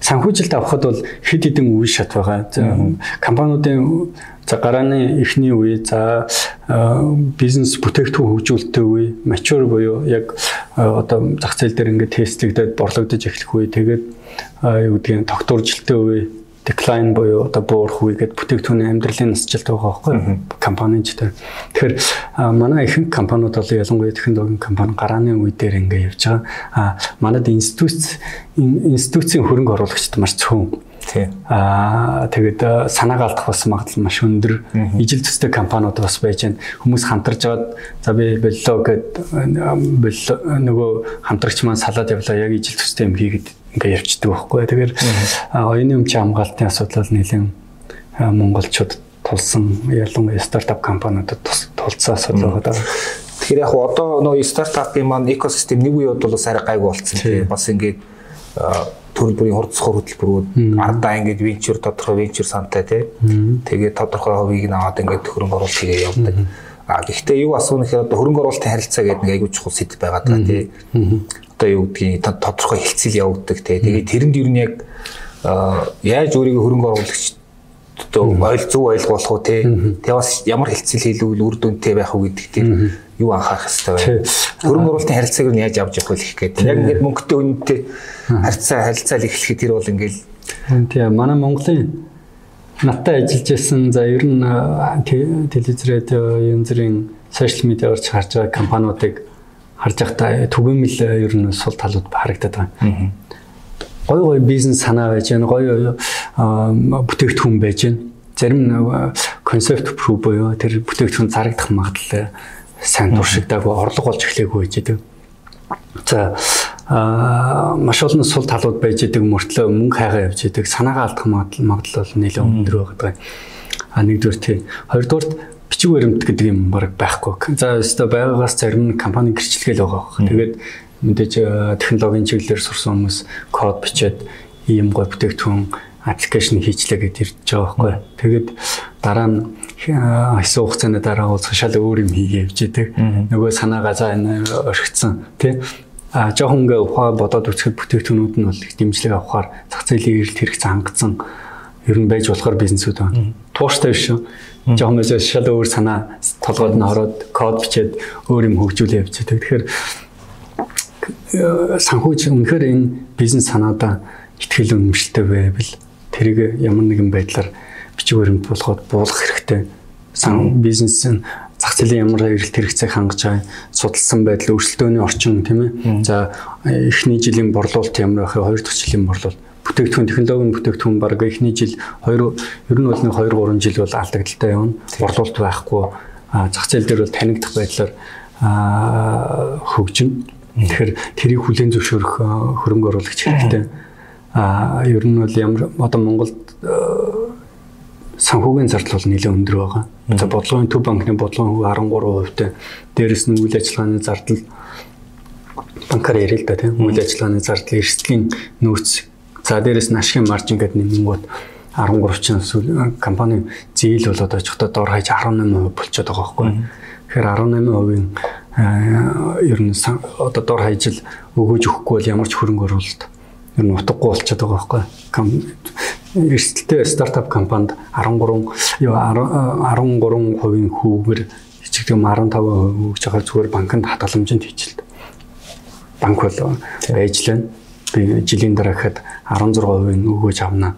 Санхүүжилт авахд бол хэд хэдэн үе шат байгаа. Компаниудын за гарааны эхний үе за бизнес бүтээгдэхүүн хөгжүүлэлттэй үе, mature буюу яг одоо зах зээл дээр ингээд тестлэгдээд борлогдож эхлэх үе, тэгээд юу гэдгийг тогтворжилттэй үе decline буюу одоо буурах үе гэдэг бүтээгдэхүүний амьдралын насжилт байгаа байхгүй компанич дээр. Тэгэхээр манай ихэнх компаниуд бол ялангуяа технологийн компани гарааны үе дээр ингээ явж байгаа. А манад институт институцийн хөрөнгө оруулагчид маш цөөн. Аа тэгээд санаагаа алдах бас магадлал маш өндөр. Ижил төстэй компаниуд бас байж байна. Хүмүүс хамтарж аваад за би боллоо гэд нөгөө хамтрагч маань салаад явлаа яг ижил төстэй юм хийгээд ингээ явцдаг байхгүй. Тэгэхээр оюуны өмч хамгаалтын асуудал нэлээд монголчууд тулсан ялангуяа стартап компаниудад тулцсан асуудал байгаа. Тэгэхээр яг одоо нөө стартапын маань экосистем нэг үеуд бол бас арай гайгүй болцсон бас ингээд төрөл бүрийн хурцсах хөтөлбөрүүд ардаа ингээд венчур тодорхой венчур сантай тийм тэгээд тодорхой хувийг нь аваад ингээд хөрөнгө оруулалт хийгээ явдаг. А гэхдээ юу асуух нэхээр одоо хөрөнгө оруулалтын харилцаа гэдэг нэг айгүй чухал сэдв байгаа даа тийм одоо юу гэдгийг тодорхой хилцэл явагддаг те. Тэгээд тэрэнд юу нь яг яаж өөрийгөө хөрөнгө оруулагч одоо ойл зөв ойлгуулах уу те. Тэгээ бас ямар хилцэл хийлүүл үр дүнтэй байх уу гэдэг тийм юу анхаарах хэрэгтэй байна. Хөрөнгө оруулалтын харилцааг нь яаж авч явах вэ гэх гээд. Яг ингээд мөнгөтэй үнэтэй харилцаа харилцаа эхлэхэд тэр бол ингээл тийм манай Монголын надтай ажиллаж байсан за ер нь телевиз радио янз бүрийн сошиал медиагаар ч харж байгаа компаниудыг харж байхдаа түгээмэл ер нь сул талууд харагдаад байгаа. Гой гой бизнес санаа байж гэн гой бүтээгдэхүүн байж гэн зарим концепт буюу тэр бүтээгдэхүүн зарагдах магадлал сайн туршигдаагүй орлого болж байж байгаа. За маш олон сул талууд байж идэг мөртлөө мөнгө хайгаа явж идэг санаагаа алдах магадлал нэлээд өндөр байдаг. А нэгдүгээр тий. Хоёрдугаар бичиг баримт гэдэг юм баг байхгүй. За өстө байгаагаас зарим компани гэрчлэгэл байгаа. Тэгээд мэдээж технологийн чиглэлээр сурсан хүмүүс код бичээд ийм гой бүтээгдэхүүн аппликейшн хийчлээ гэдээ ирж байгаа байхгүй. Тэгээд дараа нь хэсэг хугацааны дараа бол шал өөр юм хийгээ явж идэг. Нөгөө санаагаа за энэ орхицсан тий а жоохон ингээ ухаа бодоод үзэхэд бүтээгдэхүүнүүд нь бол дэмжлэг авахаар зах зээлийн эрэлт хэрэгцээ хангацсан ер нь байж болохоор бизнесүүд байна. Тууштай биш шүү. Жоохон байж шал өөр санаа толгойд нь ороод код бичээд өөр юм хөгжүүлээ явчихдаг. Тэгэхээр э, санхүүж үнэхээр энэ бизнес санаадаа ихтгэл үнэмшилтэй байвал тэрийг ямар нэгэн байдлаар бичиг баримт болгоод буулгах хэрэгтэй. Сан бизнес нь зах зээлийн ямар эрэлт хэрэгцээг хангаж байгаа судалсан байдал өрсөлдөөний орчин тийм ээ. За эхний жилийн борлуулалт ямар байх вэ? Хоёр дахь жилийн борлуулалт бүтээгдэхүүн технологийн бүтээгдэхүүн баг эхний жил 2 ер нь бол нэг 2 3 жил бол алдагдaltaй явна. Борлуулалт байхгүй. Зах зээл дээр бол танигдах байдлаар хөгжин. Тэгэхээр тэрийг хүлээн зөвшөөрөх хөрөнгө оруулагч хэрэгтэй. А ер нь бол ямар одоо Монголд санхүүгийн зардал бол нэлээд өндөр байгаа. За бодлогын төв банкны бодлогын хөв 13%тэй. Дээрэс нь үйл ажиллагааны зардал банкар ярил л да тийм үйл ажиллагааны зардал эрсдлийн нөөц. За дээрэс нь ашигын маржин гэдэг нэмэнгүүд 13 чинь компани зээл бол одоо очихдоо дор хаяж 18% болчиход байгаа байхгүй. Тэгэхээр 18%-ийн ер нь одоо дор хаяжл өгөөж өгөхгүй бол ямар ч хөрөнгө оруулалт ер нь утгагүй болчиход байгаа байхгүй эрсдэлтэй стартап компанид 13 13%-ийн хүүгээр хичээлдэг 15% өгж байгаа зүгээр банкнд хадгаламжинд хийчихлээ. Банк бол байж лэн би жилийн дараа гэхэд 16% өгөөж авнаа.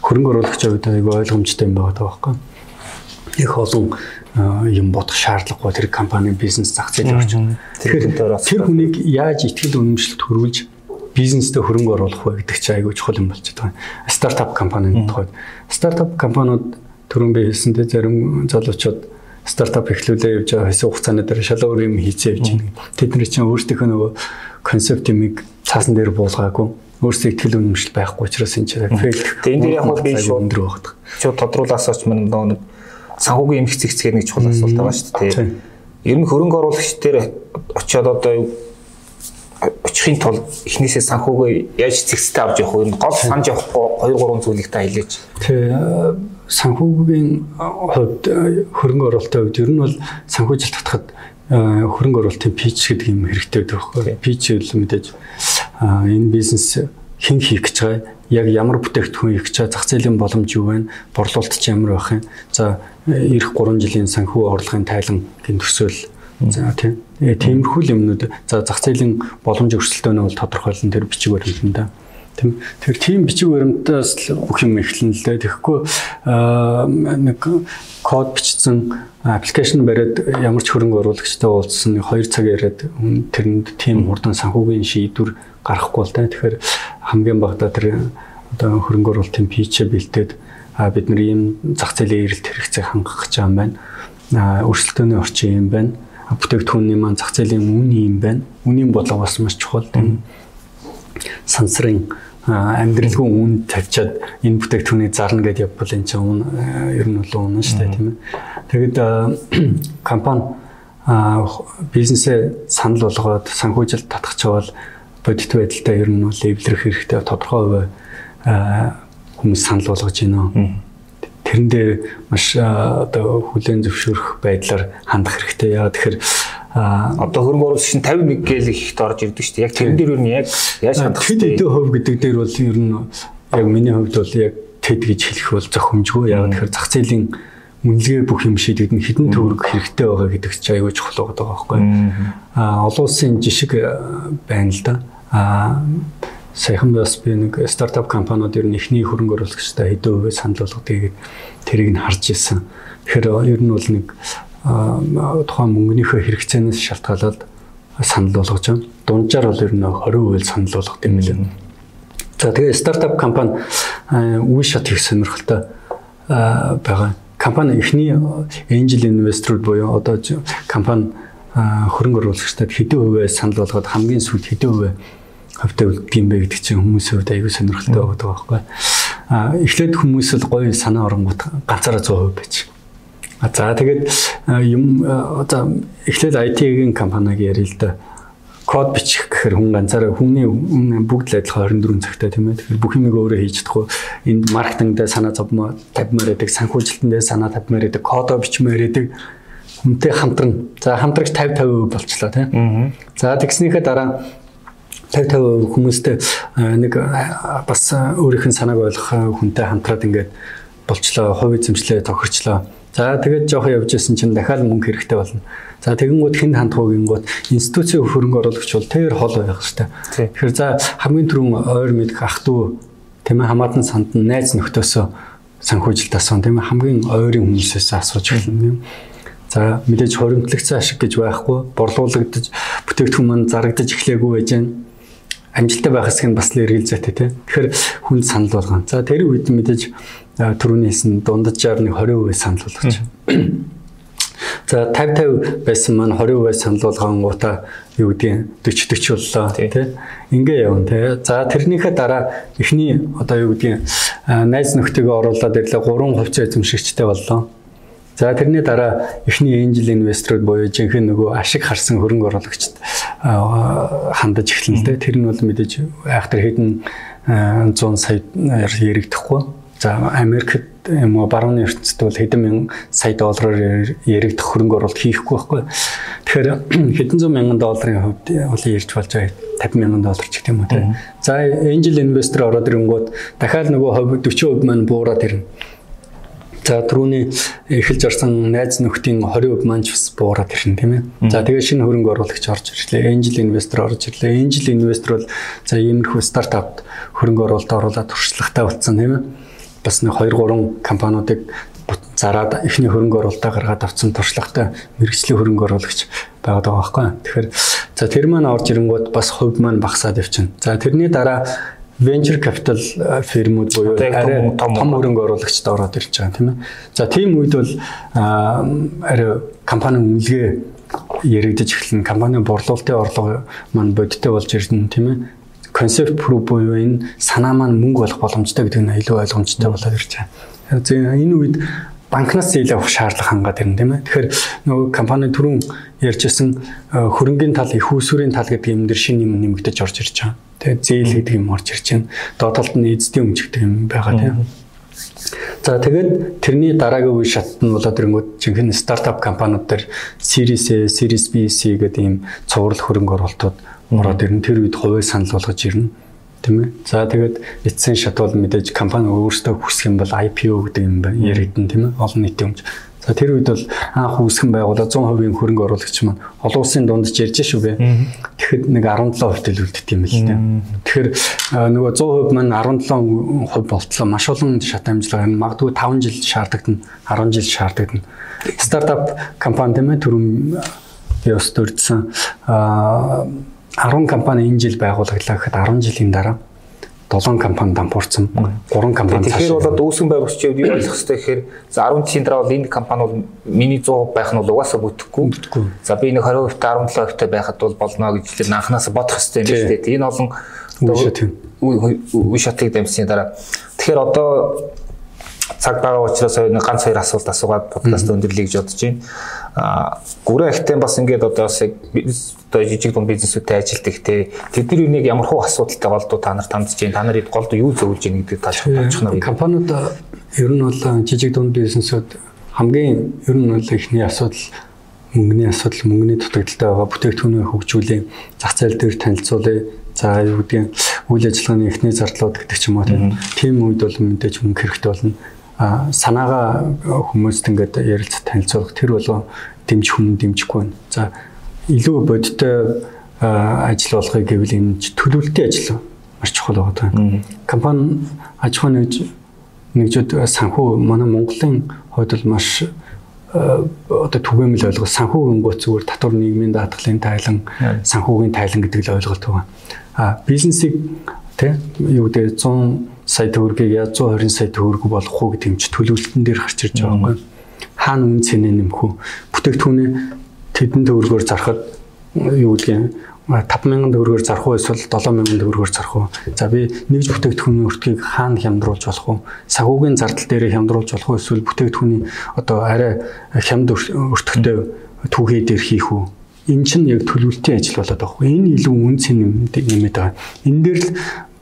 Хөрөнгө оруулагчийн хувьд айгүй ойлгомжтой юм байгаа байхгүй. Их олон юм бодох шаардлагагүй тэр компани бизнес зах зээл орчин. Тэгэхээр тэр хүнийг яаж ихтгэл үнэмшилт хөрвүүлж бизнестэй хөрөнгө оруулах вэ гэдэг чинь айгүй чухал юм болчиход байгаа. Стартап компанийн тухайд стартап компаниуд түрүүн би хэлсэнтэй зарим залуучууд стартап эхлүүлээ явж байгаа хэсэг хугацааны дараа шал өөр юм хийцээ явж байна. Тэд нар чинь өөрсдийнхөө нөгөө концептимиг цаасан дээр буулгаагүй өөрсдөө ихтгэл үнэмшил байхгүй учраас энэ чинь фейл. Энд дээр яг бол би шууд өндөр багт. Чи тодруулаасаач мань нөгөө санхүүгийн эмх зэгцгээ нэг чухал асуулт байгаа шүү дээ. Ер нь хөрөнгө оруулагч дээр очиод одоо очихын тулд эхнээсээ санхүүгөө яаж зэгцтэй авч явах вэ? Гол санаж явахгүй 2 3 зүйлийг та хэлээч. Тий санхүүгийн хувьд хөрөнгө оруулалтын хувьд ер нь бол санхүүжилт татахад хөрөнгө оруулалтын пич гэдэг юм хэрэгтэй байдаг байхгүй. Пич бол мэдээж энэ бизнес хэн хийх гэж байгаа яг ямар бүтээгдэхүүн хийх гэж байгаа зах зээлийн боломж юу вэ? Борлуулалт ч ямар байх юм? За эх 3 жилийн санхүү орлогын тайлан гин төсөөл За тийм. Тиймэрхүү юмнууд за зах зээлийн боломж өрсөлдөөнөө бол тодорхойлно тэр бичиг баримтанда. Тийм. Тэр тийм бичиг баримтаас бүх юм эхлэн л дээ. Тэгэхгүй нэг код бичсэн аппликейшн бариад ямар ч хөрөнгө оруулагчтай уулзсан 2 цаг яриад тэрэнд тийм хурдан санхүүгийн шийдвэр гарахгүй л дээ. Тэгэхээр хамгийн багадаа тэр одоо хөрөнгө оруулалтын пичэ бэлтээд бид нар ийм зах зээлийн эрэлт хэрэгцээг хангах гэж байгаа юм байна. Өрсөлдөөний орчин юм байна бүтээгдэхүүний маань зах зээлийн үн юм байна. Үнийн бодлого бас маш чухал. Сансрын амьдралгүй үн тавьчаад энэ бүтээгдэхүүнийг зарна гэдээ явбал энэ чинь үн ер нь бол үнэн шүү дээ тийм ээ. Тэгэд компани бизнесээ санал болгоод санхүүжилт татах чавал бодит байдалтай ер нь бол эвлэрэх хэрэгтэй тодорхой хүмүүс санал болгож байна тэрэн дээр маш одоо хүлэн зөвшөөрөх байдлаар хандах хэрэгтэй. Яа тэгэхээр одоо хөрөнгө оруулагч нь 51 гээл ихт орж ирдэг шүү дээ. Яг тэрэн дээр юу яг яаж хандах вэ? Хэд хэдэн хувь гэдэг дээр бол ер нь яг миний хувьд бол яг тэд гэж хэлэх бол зохимжгүй. Яг тэгэхээр зах зээлийн үнэлгээ бүх юм шийдэгд нь хідэн төгрөг хэрэгтэй байгаа гэдэг чинь аюул чухал байгаа байхгүй. Аа олон улсын жишг байна л да. Аа саяхан бас би нэг стартап компаниуд ер нь ихний хөрөнгө оруулагчтай хэдэн хувиар санал болгодгийг тэрийг нь харж ирсэн. Тэгэхээр ер нь бол нэг тухайн мөнгөнийхөө хэрэгцээнээс шалтгаалаад санал болгож байна. Дунджаар бол ер нь 20% санал болгох юм лээ. За тэгээ стартап компани үе шат их сонирхолтой байгаа. Компани эхний angel investor буюу одоо компани хөрөнгө оруулагчдад хэдэн хувиар санал болгоод хамгийн сүүлд хэдэн хувиар хөвтэй үлдэх юм бэ гэдэг чинь хүмүүсийн хувьд аюул сонирхолтой байдаг байхгүй. А эхлээд хүмүүс л гоё санаа оронгууд ганцаараа 100% байж. А за тэгээд юм одоо эхлээд IT-ийн компаниг ярил л да код бичих гэхээр хүн ганцаараа хүний бүгд л адилхан 24 цагтай тийм ээ. Тэгэхээр бүх юмыг өөрөө хийж чадахгүй. Энд маркетингдээ санаа зовмоо тавьмаар байдаг, санхүүжилтэндээ санаа тавьмаар байдаг, кодо бичмээр байдаг. Хүнтэй хамтран. За хамтрагч 50 50% болчлоо тийм. За тэгснийхээ дараа 50 50 хүмүүстэй нэг бас өөрийнх нь санааг ойлгох хүнтэй хамтраад ингээд болчлоо, хувь эзэмшлээ тохирчлоо. За тэгээд жоохон явж исэн чинь дахиад мөнгө хэрэгтэй болно. За тэгэнгүүт хэн хандхуугингууд институцийн хөрөнгө оруулагч бол тэр хол байх хэрэгтэй. Тэгэхээр за хамгийн түрүүн ойр мэдэх ах トゥ тийм ээ хамаатан санд нь найз нөхдөсөө санхүүжилт асуун тийм ээ хамгийн ойрын хүмүүсээс асууж эхэлнэ юм. За мэдээж хоримтлагцсан ашиг гэж байхгүй борлуулагдаж бүтээгдэхүүн маань зарагдаж эхлэегүй байж байна амжилттай байх хэсэг нь бас л эргэлзээтэй тийм. Тэгэхээр хүн санал болгоно. За тэр үед мэдээж түрүүний хэлсэн дундаджаар нэг 20% санал болгож. За 50 50 байсан маань 20% санал болгонгуудаа юу гэдгийг 40 40 боллоо тий. Ингээ явна тий. За тэрнийхээ дараа эхний одоо юу гэдгийг найз нөхдөйгөө оруулаад ирлээ 3 хувьцаа эзэмшигчтэй боллоо. За тэрний дараа эхний angel investor-ууд буюу жинхэнэ нөгөө ашиг харсан хөрөнгө оруулагчид хандаж эхэлнэ. Тэр нь бол мэдээж айхтар хэдэн 100 сая яригдахгүй. За Америкт юм уу барууны ертөнцид бол хэдэн мянган сая доллараар яригдах хөрөнгө оруулалт хийхгүй байхгүй. Тэгэхээр хэдэн зуун мянган долларын хувьд бол ярьж болж байгаа 50 мянган доллар ч гэх юм уу тийм. За angel investor ороод ирэнгүүт дахиад нөгөө 40% маань буураад ирнэ. За түрүүний эхэлж орсон найз нөхдийн 20% маань ч бас буураад ирнэ тийм ээ. За тэгээ шинэ хөрөнгө оруулагч орж ирлээ. Angel investor орж ирлээ. Angel investor бол за иймэрхүү стартапт хөрөнгө оруулалт оруулаад туршлагатай болсон тийм ээ. Бас нэг 2 3 компаниудыг зараад эхний хөрөнгө оруулалтаа гаргаад авсан туршлагатай мэрэгжлийн хөрөнгө оруулагч байгаад байгаа байхгүй. Тэгэхээр за тэр маань орж ирэнгүүт бас хувь маань багасаад явчихна. За тэрний дараа venture capital фирмүүд буюу арай том хөрөнгө оруулагчд ороод ирж байгаа тийм ээ. За тийм үед бол арай компани үнэлгээ яригдаж эхэлнэ. Компани борлуулалтын орлого маань бодиттой болж ирнэ тийм ээ. Concept proof буюу энэ санаа маань мөнгө болох боломжтой гэдэг нь илүү ойлгомжтой болоод ирж байгаа. За энэ үед банкнаас зээл авах шаардлага хангаад ирнэ тийм ээ. Тэгэхээр нөгөө компани түрүүн ярьжсэн хөрөнгөний тал, их усүрийн тал гэдэг юм дээр шинэ юм нэмэгдэж орж ирж байгаа. Тэгээ зээл гэдэг юм орж ирж байна. Доотлолт нь эзэдийн өмч гэдэг юм байгаа тийм. За тэгээд тэрний дараагийн үе шатнд болоод ирэнгүүт жинхэнэ стартап компаниуд дээр Series A, Series B, C гэдэг ийм цуврал хөрөнгө оруулалтууд ороод ирнэ. Тэр үед хувийн санал болгож ирнэ. Тийм ээ. За тэгээд эцсийн шат бол мэдээж компани өөрсдөө хүсэх юм бол IPO гэдэг юм яригдэн тийм ээ. Олон нийтийн өмч тэр үед бол анх үүсгэн байгуулаад 100% хөрөнгө оруулагч маань олон улсын дунд ярьж шүү бэ. Тэгэхэд нэг 17% л үлддэг юм л дээ. Тэгэхээр нөгөө 100% маань 17% болтлоо маш олон шат амжилга энэ магадгүй 5 жил шаардлагдан 10 жил шаардлагдан. Стартап компани тийм ээ түрүүн би өс дурдсан а 10 компани энэ жил байгуулаглаа гэхэд 10 жилийн дараа 7 компани дампуурсан. 3 компани цааш. Тэгэхээр бол дүүсгэн байгуулагч юу ойлгох хэрэгтэй гэхээр за 10 жилийн дараа бол энэ компани бол миний 100% байх нь бол угаасаа бүтэхгүй. За би нэг 20% 17% та байхад бол болно гэж л анханаас бодох хэрэгтэй юм шүү дээ. Энэ олон үе шатыг дамжсны дараа. Тэгэхээр одоо цаг байгаа учраас нэг ганц хоёр асуулт асуугаад подкаст өндөрлөе гэж бодож байна. Аа гүрэ ахтай бас ингээд одоо бас яг одоо жижиг дунд бизнесүүдтэй ажилладаг те тэдний юуныг ямар хуу асуудалтай болдуу та нар тандж байна. Та нарыг голд юу зөвлөж байна гэдэг тааж бодчих нь. Компаниуд ер нь бол э, жижиг дунд бизнесүүд хамгийн ер нь бол ихний асуудал мөнгөний асуудал мөнгөний дутагдaltaй байгаа бүтээгдэхүүнээ хөгжүүлээ зах зээл дээр танилцуулъя За юу гэдэг үйл ажиллагааны эхний зардлууд гэдэг ч юм уу тийм үед бол мэдээж мөнгө хэрэгтэй болно санаагаа хүмүүст ингээд ярилцах танилцуулах тэр болоо дэмжих хүн дэмжихгүй байна. За илүү бодиттой ажил болохыг гэвэл энэ төлөвлөлтийн ажил маш чухал байгаа. Компани аж ахуй нэгж нэгжүүд санхүү манай Монголын хувьд бол маш одоо түгээмэл ойлгол санхүүгийн гоо зүгээр татвар нийгмийн даатгалын тайлан санхүүгийн тайлан гэдэг л ойлголт байгаа. А бизнесийг тий юу гэдэг 100 сая төгрөгийг яаж 120 сая төгрөг болох уу гэдэг юм чи төлөвлөлтөн дээр гарч ирж байгаа юм байна. Хаана үн цэнэ нэмэх үү? Бүтээгдэхүүний тэдэн төгрөгөөр зархад юу гэдгийг 5000 төгрөгөөр зарах уу эсвэл 7000 төгрөгөөр зарах уу? За би нэгж бүтээгдэхүүний өртгийг хаана хямдруулж болох уу? Сагуугийн зардал дээр хямдруулж болох уу эсвэл бүтээгдэхүүний одоо арай хямд өртөгтэй түүхий дээр хийх үү? Эн чинь яг төлөвлөлтийн ажил болоод байгаа. Энэ илүү үн цэн нэмээд байгаа. Энэ дээр л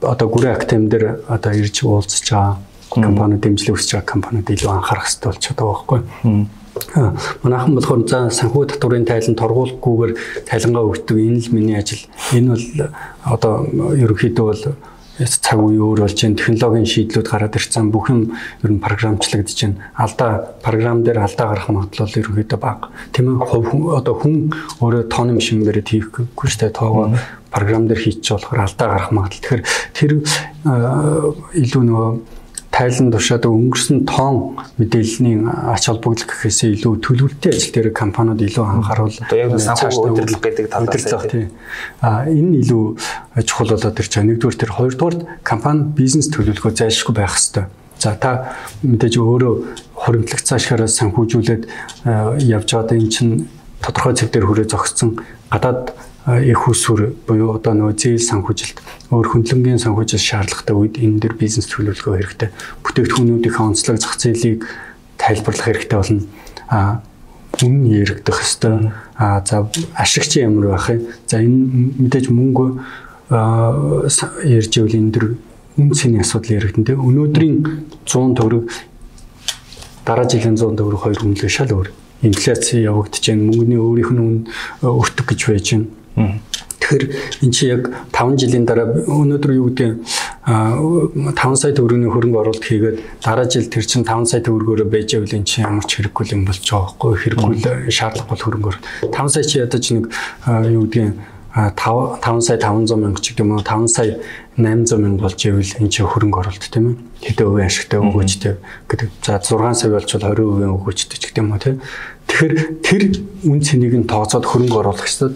одоо гүрэн актем дээр одоо ирж уулзж байгаа компаниуд дэмжлэг өсөж байгаа компаниуд илүү анхаарах хэрэгтэй болчиход байгаа байхгүй. Манайхан болохоор за санхүү татварын тайлан торгуулгүйгээр тайлангаа өгдөг энэ л миний ажил. Энэ бол одоо ерөнхийдөө бол цаг үе өөр болж байна. Технологийн шийдлүүд гараад ирсэн. Бүх юм ер нь програмчлагдж байна. Алдаа програм дээр алдаа гарах магадлал ерөнхийдөө бага. Тийм ээ одоо хүн өөрөө тооны машингээр хийхгүй шүү дээ. Тоогоо програм дээр хийчих болохоор алдаа гарах магадлал. Тэгэхээр тэр илүү нөгөө тайлан тушаад өнгөрсөн тоон мэдээллийн ач холбогдол гэхээсээ илүү төлөвлөлтийн ажил дээр компаниуд илүү анхааруул одоо яг санхүү удирдлага гэдэг талаас тийм а энэ илүү чухал болоод ирж байгаа. Нэгдүгээр тэр хоёрдугаар компани бизнес төлөвлөгөө зайлшгүй байх хэрэгтэй. За та мэдээж өөрөө хуримтлах цаашгаараа санхүүжүүлээд явж байгаа энэ чинь тодорхой цэг дээр хүрээ зогссон гадаад их усүр буюу одоо нөгөө зээл санхүүжилт өөр хөндлөнгийн санхүүжилт шаардлагатай үед энэ дэр бизнес төлөвлөгөө хэрэгтэй. Бүтээгдэхүүнүүдийн онцлог зах зээлийг тайлбарлах хэрэгтэй болно. А үнэн яригдах хэвээр. А за ашигч ямар байх вэ? За энэ мэдээж мөнгө ярьж ивэл энэ дэр үн цэний асуудал яригдэн тэ. Өнөөдрийн 100 төгрөг дараа жилийн 100 төгрөг хоёр үнэлгээ шал өөр инфляци явагдаж байна. Мөнгөний өөрийнх нь өртөг гэж байж байна. Тэгэхээр эн чи яг 5 жилийн дараа өнөөдөр юу гэдэг 5 сая төгрөгийн хөрөнгө оруулалт хийгээд дараа жил тэр чинь 5 сая төгрөгөөр байж байвал эн чинь ямар ч хэрэггүй юм болж байгаа байхгүй хэрэггүй шаардлагагүй хөрөнгөөр. 5 сая чи ядаж нэг юу гэдэг 5 5 сая 500 мянга ч гэдэг юм уу 5 сая 800 мянга болж ивэл энэ чинь хөрөнгө оруулалт тийм ээ. Хэдэн хувийн ашигтай өгөөжтэй гэдэг. За 6 сая болчвол 20% өгөөжтэй ч гэдэг юм уу тийм тэгэхээр тэр үн цэнийг нь тооцоод хөрөнгө оруулагчдад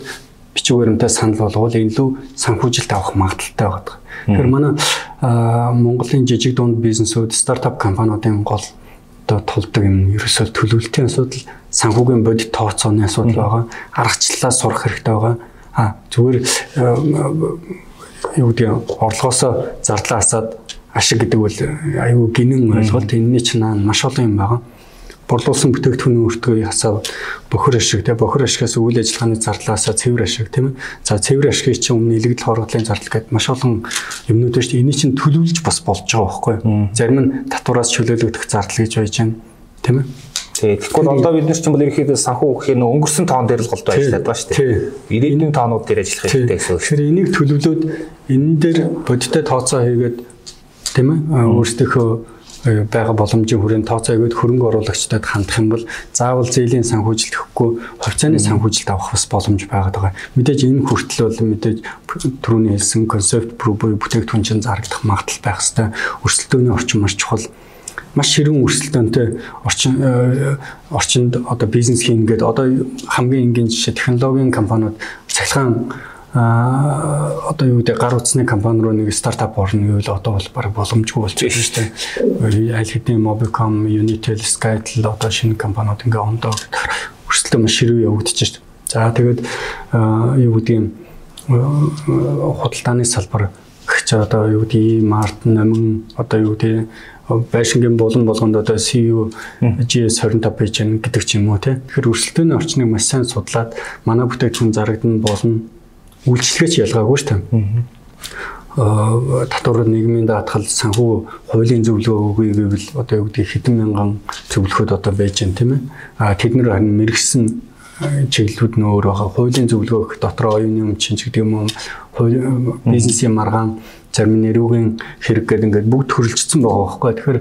бичиг баримтаа санал болгоод илүү санхүүжилт авах магадaltaй байдаг. Тэгэхээр манай Монголын жижиг дунд бизнесүүд стартап компаниудын гол одоо тулдаг юм ерөөсөө төлөвлөлтийн асуудал, санхүүгийн бодит тооцооны асуудал байгаа. Аргачлалаа сурах хэрэгтэй байгаа. А зүгээр юу гэдэг орлогоосоо зарлаа асаад ашиг гэдэг бол аюу гинэн ойлголт энэний чинь маш олон юм байгаа борлуулсан бүтээгдэхүүний өртгөө хасаа бохор ашиг тий бохор ашигаас үйл ажиллагааны зарлаасаа цэвэр ашиг тийм ээ. За цэвэр ашигыг чинь өмнө илэгдэл хорголын зардал гэдэг маш олон юмнууд шүү дээ. Энийг чинь төлөвлөж бас болж байгаа байхгүй? Зарим нь татвараас чөлөөлөгдөх зардал гэж байж байна тийм ээ. Тэгэхгүй одоо бид нар чинь бол ерөөхдөө санхүү гэхээр нөө өнгөрсөн тоон дээр л голдоо ажиллаад байгаа шүү дээ. Ирээдүйн тоонууд дээр ажиллах хэрэгтэй гэсэн үг. Тэгэхээр энийг төлөвлөөд энэ дээр бодиттой тооцоо хийгээд тийм ээ өөрсдийнхөө байгаа боломжийн хүрээнд тооцоо өгөөд хөрөнгө оруулагчдад хандах юм бол заавал зээлийн санхүүжилт өгөхгүй хувьцааны санхүүжилт авах бас боломж байгаад байгаа. Мэдээж энэ хүртэл бол мэдээж түрүүний хэлсэн концепт буюу бүтээгдэхүүн чинь зарагдах магадлал байх хэвээр өрсөлдөөний орчин маш чухал. Маш ширүүн өрсөлдөөнтэй орчин орчинд одоо бизнес хийн гэдэг одоо хамгийн энгийн жишээ технологийн компаниуд цахилгаан а одоо юу гэдэг гар утасны компани руу нэг стартап орно гэвэл одоо бол баг боломжгүй болж байна шүү дээ. Аль хэдийн Mobicom, Unitel, Skytel одоо шинэ компаниуд ингээ ондоо өрсөлдөө маш ширүү явагдаж байна. За тэгээд юу гэдэг худалдааны салбар гэх чи одоо юу гэдэг Mart номин одоо юу гэдэг байшингийн болон болгонд одоо CU GS25 пэйж гэдэг ч юм уу тий. Тэгэхээр өрсөлдөөний орчныг маш сайн судлаад манай бүтээгдэхүүн зарагдана болно үйлчлэгээч ялгаагүй шүү дээ. Аа татвар нийгмийн даатгал санхүү хуулийн зөвлөгөө өгье гэвэл одоо юу гэдэг хэдэн мянган зөвлөхөд одоо байж байна тийм ээ. Аа тэд нар харин мэрэгсэн чиглэлүүд нь өөр байгаа. Хуулийн зөвлөгөө гэх дотор оюуны өмчин ч гэдэг юм уу бизнесийн маргаан зарим нэрүүгийн хэрэг гэдэг ингээд бүгд хөрөлжсөн байгаа байхгүй. Тэгэхээр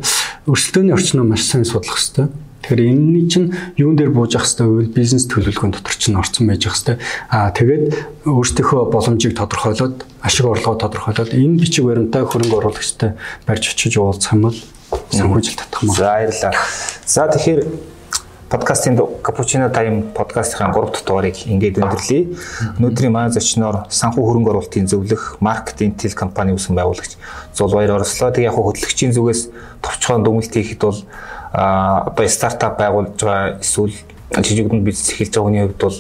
өрсөлдөөний орчноо маш сайн судлах хэрэгтэй. Тэгэхээр энэний чинь юун дээр бууж ах хэвээр бизнес төлөвлөгөөний дотор чинь орсон байж ах хэвээр. Аа тэгээд өөрсдийнхөө боломжийг тодорхойлоод, ашиг орлогоо тодорхойлоод энэ бичиг баримтаа хөрөнгө оруулагчтай барьж очиж уулзах юм бол санхүүжил татах маа. За баярлалаа. За тэгэхээр подкастын Cappuccino Time подкастын 3 дахь дугаарыг ингээд өндөрлөе. Өнөөдрийн маань зочноор санхүү хөрөнгө оруулалтын зөвлөх Market Intel компани үүсгэн байгуулагч Зулбаяр орслоо. Тэг яг хөтлөгчийн зүгээс товчхон дүгнэлт хийхэд бол одоо стартап байгуулж байгаа эсвэл жижигдэн бизнес эхэлж байгаа хүний хувьд бол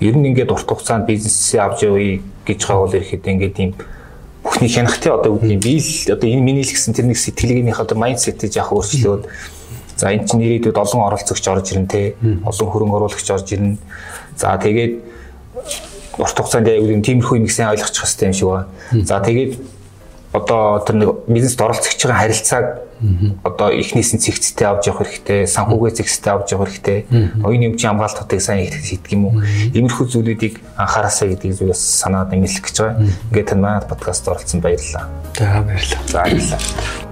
ер нь ингээд урт хугацаанд бизнесээ авч явъя гэж байгаа бол ирэхэд ингээд ийм бүхний хянах тий одоо үгүй би л одоо энэ миний л гэсэн тэр нэг сэтгэлгээнийх одоо майндсетийг яах өөрчлөөд за эн чинь ирээдүйд олон оролцогч орж ирнэ тий олон хөрөнгө оруулагч орж ирнэ. За тэгээд урт хугацаанд яг үгүй тиймэрхүү юм гэсэн ойлгочих хэрэгтэй юм шиг байна. За тэгээд одоо тэр нэг бизнест оролцогч байгаа харилцааг одоо эхнээс нь цэгцтэй авч явах хэрэгтэй, санхүүгээ цэгцтэй авч явах хэрэгтэй. Оюуны өмчийн хамгаалтуудыг сайн хийдэг юм уу? Иймэрхүү зүйлүүдийг анхаараасаа гэдгийг зүгээс санаад нэмэлт гэж байгаа. Ингээд тань манай подкаст оролцсон баярлалаа. За баярлалаа. За баярлалаа.